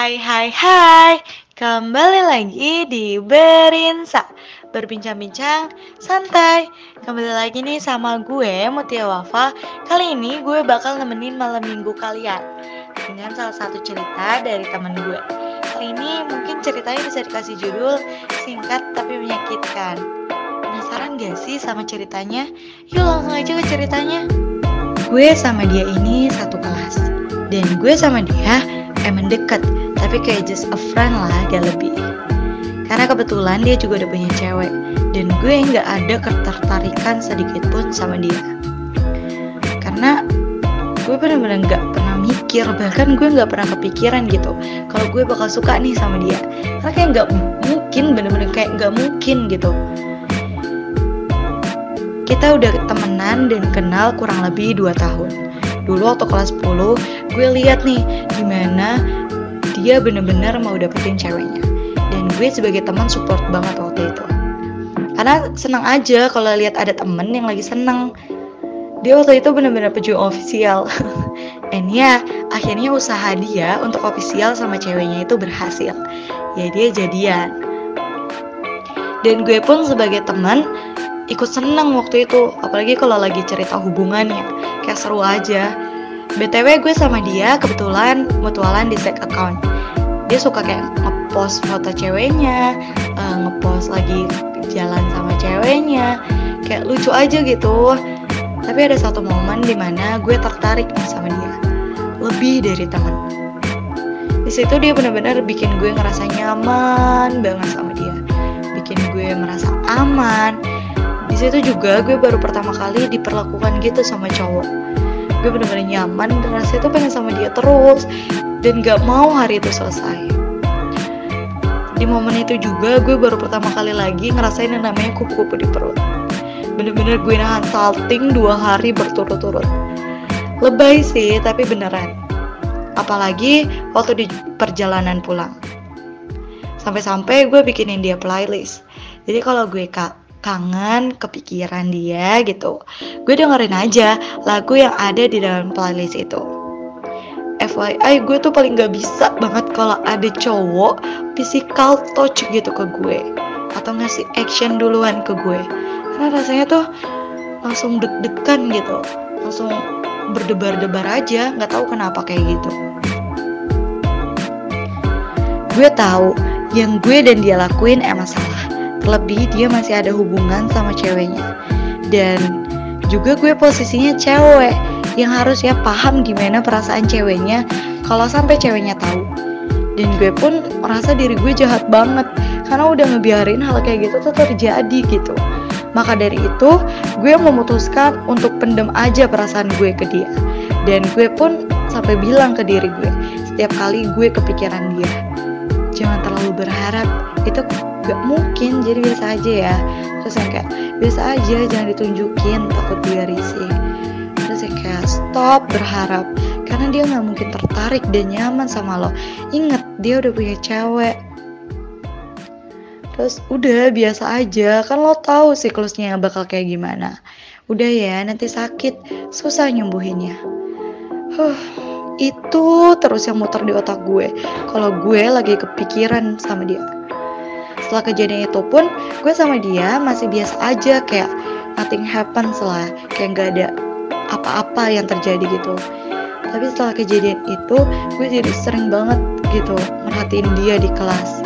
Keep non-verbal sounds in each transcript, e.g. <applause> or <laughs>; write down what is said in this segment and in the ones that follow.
Hai hai hai, kembali lagi di Berinsa. Berbincang-bincang santai. Kembali lagi nih sama gue Mutia Wafa. Kali ini gue bakal nemenin malam minggu kalian Dengan salah satu cerita dari temen gue. Kali ini mungkin ceritanya bisa dikasih judul Singkat tapi menyakitkan. Penasaran gak sih sama ceritanya? Yuk langsung aja ke ceritanya. Gue sama dia ini satu kelas. Dan gue sama dia emang deket tapi kayak just a friend lah gak lebih. Karena kebetulan dia juga udah punya cewek dan gue nggak ada ketertarikan sedikit pun sama dia. Karena gue bener-bener nggak pernah mikir bahkan gue nggak pernah kepikiran gitu kalau gue bakal suka nih sama dia. Karena kayak nggak mungkin bener-bener kayak nggak mungkin gitu. Kita udah temenan dan kenal kurang lebih 2 tahun. Dulu waktu kelas 10 gue lihat nih gimana dia bener-bener mau dapetin ceweknya. Dan gue sebagai teman support banget waktu itu. Karena senang aja kalau lihat ada temen yang lagi seneng dia waktu itu bener-bener pejuang ofisial. <laughs> And ya akhirnya usaha dia untuk ofisial sama ceweknya itu berhasil. Ya dia jadian. Dan gue pun sebagai teman ikut seneng waktu itu. Apalagi kalau lagi cerita hubungannya. Kayak seru aja BTW gue sama dia kebetulan mutualan di sek account. Dia suka kayak ngepost foto ceweknya, uh, ngepost lagi jalan sama ceweknya, kayak lucu aja gitu. Tapi ada satu momen di mana gue tertarik sama dia, lebih dari teman. Di situ dia benar-benar bikin gue ngerasa nyaman banget sama dia, bikin gue merasa aman. Di situ juga gue baru pertama kali diperlakukan gitu sama cowok gue bener-bener nyaman dan rasanya tuh pengen sama dia terus dan gak mau hari itu selesai. Di momen itu juga gue baru pertama kali lagi ngerasain yang namanya kupu-kupu di perut. Bener-bener gue nahan salting dua hari berturut-turut. Lebay sih tapi beneran. Apalagi waktu di perjalanan pulang. Sampai-sampai gue bikinin dia playlist. Jadi kalau gue kak kangen, kepikiran dia gitu. Gue dengerin aja lagu yang ada di dalam playlist itu. FYI gue tuh paling gak bisa banget kalau ada cowok physical touch gitu ke gue. Atau ngasih action duluan ke gue. Karena rasanya tuh langsung deg-degan gitu. Langsung berdebar-debar aja nggak tahu kenapa kayak gitu. Gue tahu yang gue dan dia lakuin emang salah Terlebih dia masih ada hubungan sama ceweknya. Dan juga gue posisinya cewek yang harus ya paham gimana perasaan ceweknya kalau sampai ceweknya tahu. Dan gue pun merasa diri gue jahat banget karena udah ngebiarin hal kayak gitu tuh terjadi gitu. Maka dari itu, gue memutuskan untuk pendem aja perasaan gue ke dia. Dan gue pun sampai bilang ke diri gue, setiap kali gue kepikiran dia, jangan terlalu berharap, itu gak mungkin jadi biasa aja ya. Terus yang kayak biasa aja jangan ditunjukin takut dia risih terus yang kayak stop berharap. Karena dia nggak mungkin tertarik dan nyaman sama lo. Inget dia udah punya cewek. Terus udah biasa aja. Kan lo tahu siklusnya bakal kayak gimana. Udah ya nanti sakit. Susah nyembuhinnya. Huh itu terus yang muter di otak gue. Kalau gue lagi kepikiran sama dia setelah kejadian itu pun gue sama dia masih biasa aja kayak nothing happens lah. Kayak gak ada apa-apa yang terjadi gitu. Tapi setelah kejadian itu gue jadi sering banget gitu merhatiin dia di kelas.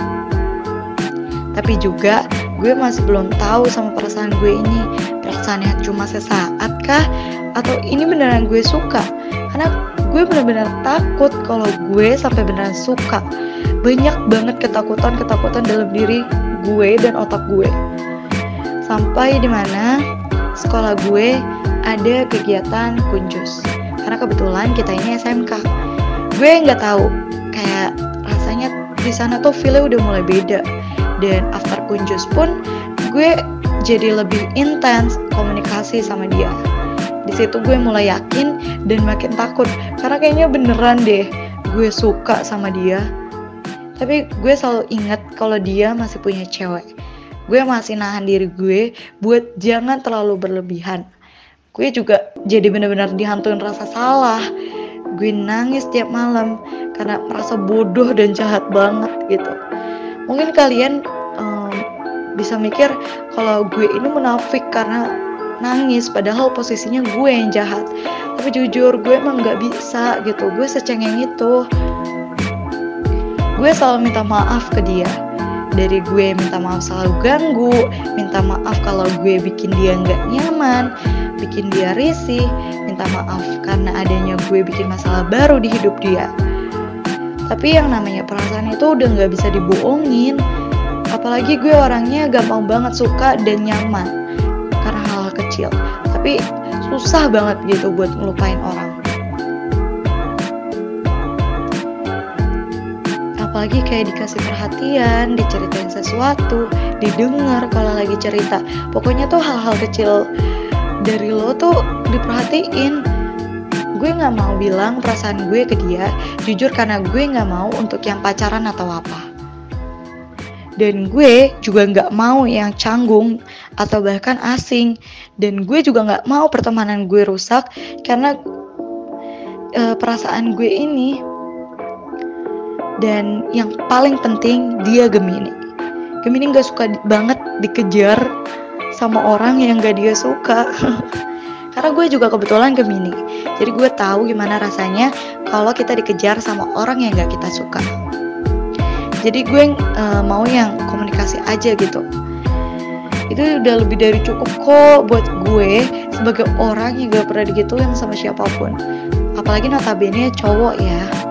Tapi juga gue masih belum tahu sama perasaan gue ini. Perasaannya cuma sesaat kah? Atau ini beneran gue suka? Karena gue bener-bener takut kalau gue sampai beneran suka banyak banget ketakutan-ketakutan dalam diri gue dan otak gue. Sampai di mana sekolah gue ada kegiatan kunjus. Karena kebetulan kita ini SMK. Gue nggak tahu kayak rasanya di sana tuh feel udah mulai beda. Dan after kunjus pun gue jadi lebih intens komunikasi sama dia. Di situ gue mulai yakin dan makin takut karena kayaknya beneran deh gue suka sama dia tapi gue selalu ingat kalau dia masih punya cewek. Gue masih nahan diri gue buat jangan terlalu berlebihan. Gue juga jadi benar-benar dihantuin rasa salah. Gue nangis tiap malam karena merasa bodoh dan jahat banget gitu. Mungkin kalian um, bisa mikir kalau gue ini munafik karena nangis padahal posisinya gue yang jahat. Tapi jujur gue emang nggak bisa gitu. Gue secengeng itu gue selalu minta maaf ke dia. Dari gue minta maaf selalu ganggu minta maaf kalau gue bikin dia nggak nyaman bikin dia risih minta maaf karena adanya gue bikin masalah baru di hidup dia. Tapi yang namanya perasaan itu udah nggak bisa dibohongin. Apalagi gue orangnya gampang banget suka dan nyaman karena hal, -hal kecil. Tapi susah banget gitu buat ngelupain orang apalagi kayak dikasih perhatian, diceritain sesuatu, didengar kalau lagi cerita. Pokoknya tuh hal-hal kecil dari lo tuh diperhatiin. Gue nggak mau bilang perasaan gue ke dia, jujur karena gue nggak mau untuk yang pacaran atau apa. Dan gue juga nggak mau yang canggung atau bahkan asing. Dan gue juga nggak mau pertemanan gue rusak karena e, perasaan gue ini dan yang paling penting dia Gemini. Gemini gak suka banget dikejar sama orang yang gak dia suka. <laughs> Karena gue juga kebetulan Gemini. Jadi gue tahu gimana rasanya kalau kita dikejar sama orang yang gak kita suka. Jadi gue uh, mau yang komunikasi aja gitu. Itu udah lebih dari cukup kok buat gue sebagai orang yang gak pernah digituin sama siapa pun. Apalagi notabene cowok ya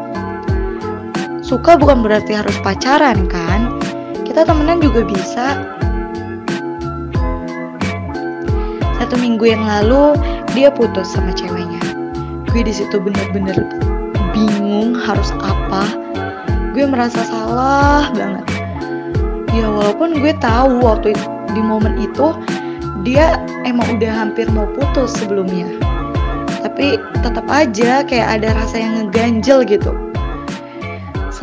Suka bukan berarti harus pacaran kan? Kita temenan juga bisa. Satu minggu yang lalu dia putus sama ceweknya. Gue di situ bener-bener bingung harus apa. Gue merasa salah banget. Ya walaupun gue tahu waktu di momen itu dia emang udah hampir mau putus sebelumnya. Tapi tetap aja kayak ada rasa yang ngeganjel gitu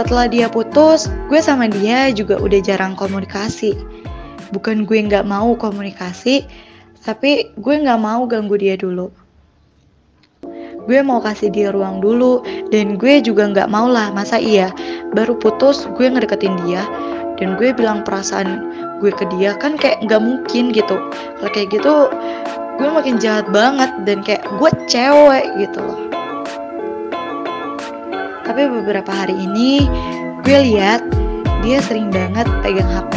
setelah dia putus, gue sama dia juga udah jarang komunikasi. Bukan gue nggak mau komunikasi, tapi gue nggak mau ganggu dia dulu. Gue mau kasih dia ruang dulu, dan gue juga nggak mau lah, masa iya, baru putus gue ngedeketin dia, dan gue bilang perasaan gue ke dia kan kayak nggak mungkin gitu. Kalau kayak gitu, gue makin jahat banget dan kayak gue cewek gitu loh. Tapi beberapa hari ini gue lihat dia sering banget pegang HP.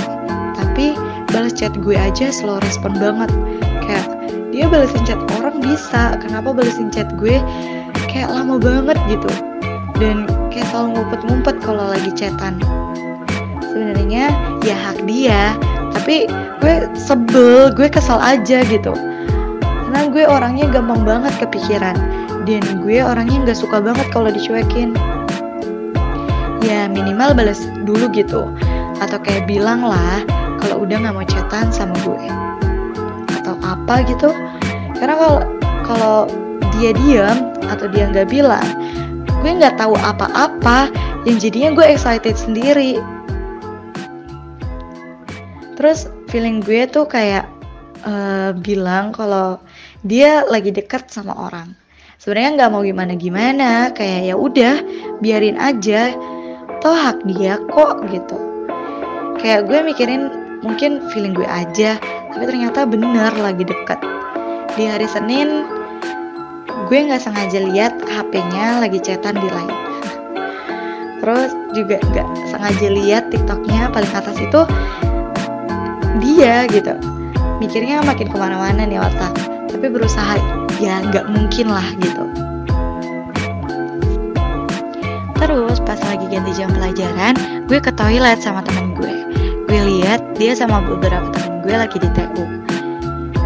Tapi balas chat gue aja slow respon banget. Kayak dia balesin chat orang bisa, kenapa balesin chat gue kayak lama banget gitu. Dan kayak selalu ngumpet-ngumpet kalau lagi chatan. Sebenarnya ya hak dia, tapi gue sebel, gue kesel aja gitu. Karena gue orangnya gampang banget kepikiran dan gue orangnya nggak suka banget kalau dicuekin ya minimal balas dulu gitu. Atau kayak bilang lah kalau udah nggak mau chatan sama gue. Atau apa gitu. Karena kalau kalau dia diam atau dia nggak bilang gue nggak tahu apa-apa. Yang jadinya gue excited sendiri. Terus feeling gue tuh kayak uh, bilang kalau dia lagi deket sama orang. Sebenarnya nggak mau gimana gimana kayak ya udah biarin aja toh hak dia kok gitu. Kayak gue mikirin mungkin feeling gue aja tapi ternyata bener lagi deket. Di hari Senin gue nggak sengaja lihat HP-nya lagi chatan di lain terus juga nggak sengaja lihat TikToknya paling atas itu dia gitu. Mikirnya makin ke mana-mana nih otak tapi berusaha ya nggak mungkin lah gitu. Terus ganti jam pelajaran, gue ke toilet sama temen gue. Gue lihat dia sama beberapa temen gue lagi di TU.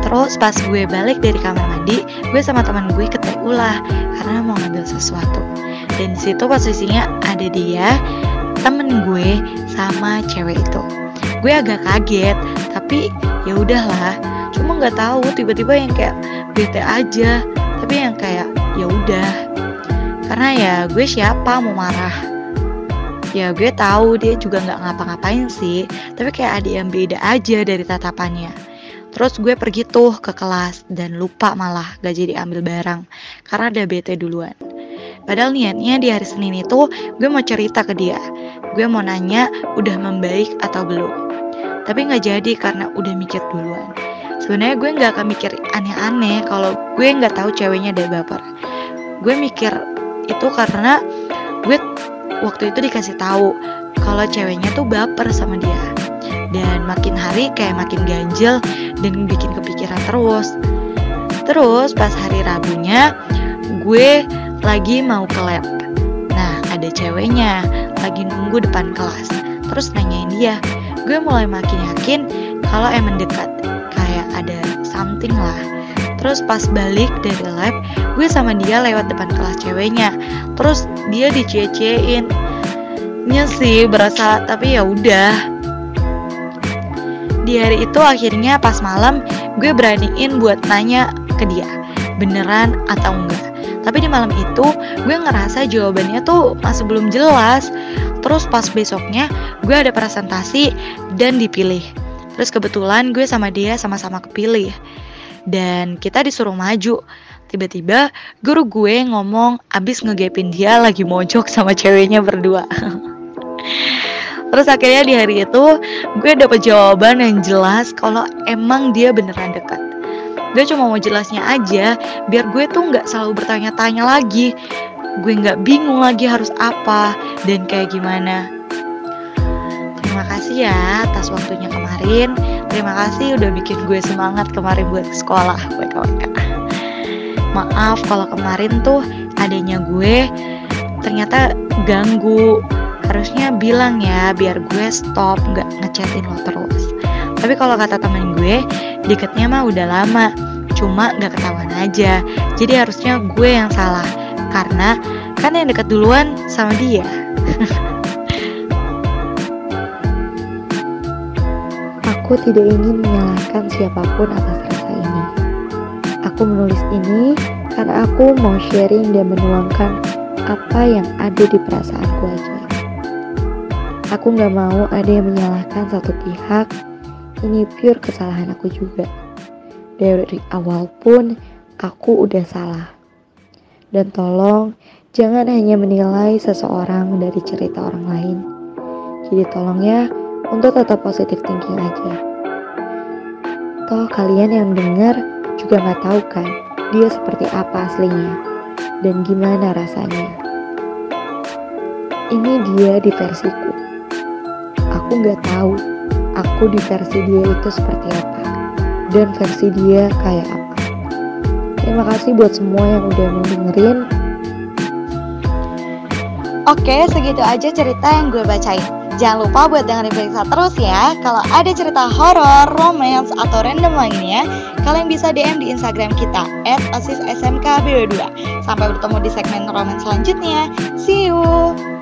Terus pas gue balik dari kamar mandi, gue sama temen gue ke TU lah karena mau ngambil sesuatu. Dan di situ posisinya ada dia, temen gue sama cewek itu. Gue agak kaget, tapi ya udahlah. Cuma nggak tahu tiba-tiba yang kayak bete aja, tapi yang kayak ya udah karena ya gue siapa mau marah ya gue tahu dia juga nggak ngapa-ngapain sih tapi kayak ada yang beda aja dari tatapannya terus gue pergi tuh ke kelas dan lupa malah gak jadi ambil barang karena ada bete duluan Padahal niatnya di hari Senin itu gue mau cerita ke dia. Gue mau nanya udah membaik atau belum. Tapi nggak jadi karena udah mikir duluan. Sebenarnya gue nggak akan mikir aneh-aneh kalau gue nggak tahu ceweknya ada baper. Gue mikir itu karena gue waktu itu dikasih tahu kalau ceweknya tuh baper sama dia. Dan makin hari kayak makin ganjel dan bikin kepikiran terus. Terus pas hari Rabunya gue lagi mau ke lab. Nah, ada ceweknya lagi nunggu depan kelas. Terus nanyain dia, gue mulai makin yakin kalau emang dekat, kayak ada something lah. Terus pas balik dari lab, gue sama dia lewat depan kelas ceweknya. Terus dia dicie-ciein. Nya sih berasa, tapi ya udah. Di hari itu akhirnya pas malam gue beraniin buat nanya ke dia, beneran atau enggak. Tapi di malam itu gue ngerasa jawabannya tuh masih belum jelas. Terus pas besoknya gue ada presentasi dan dipilih. Terus kebetulan gue sama dia sama-sama kepilih. Dan kita disuruh maju. Tiba-tiba guru gue ngomong abis ngegepin dia lagi mojok sama ceweknya berdua. <laughs> Terus akhirnya di hari itu gue dapet jawaban yang jelas kalau emang dia beneran dekat gue cuma mau jelasnya aja biar gue tuh nggak selalu bertanya-tanya lagi gue nggak bingung lagi harus apa dan kayak gimana terima kasih ya atas waktunya kemarin terima kasih udah bikin gue semangat kemarin buat sekolah WKWK maaf kalau kemarin tuh adanya gue ternyata ganggu harusnya bilang ya biar gue stop nggak ngechatin lo terus tapi kalau kata temen gue, deketnya mah udah lama, cuma gak ketahuan aja. Jadi harusnya gue yang salah, karena kan yang deket duluan sama dia. <laughs> Aku tidak ingin menyalahkan siapa pun atas rasa ini. Aku menulis ini karena aku mau sharing dan menuangkan apa yang ada di perasaanku aja. Aku gak mau ada yang menyalahkan satu pihak ini pure kesalahan aku juga. Dari awal pun aku udah salah. Dan tolong jangan hanya menilai seseorang dari cerita orang lain. Jadi tolong ya untuk tetap positif thinking aja. Toh kalian yang dengar juga nggak tahu kan dia seperti apa aslinya dan gimana rasanya. Ini dia di versiku. Aku nggak tahu aku di versi dia itu seperti apa dan versi dia kayak apa. Terima kasih buat semua yang udah mau dengerin. Oke, segitu aja cerita yang gue bacain. Jangan lupa buat dengerin Periksa terus ya. Kalau ada cerita horor, romance, atau random lainnya, kalian bisa DM di Instagram kita @asissmkb22. Sampai bertemu di segmen romance selanjutnya. See you.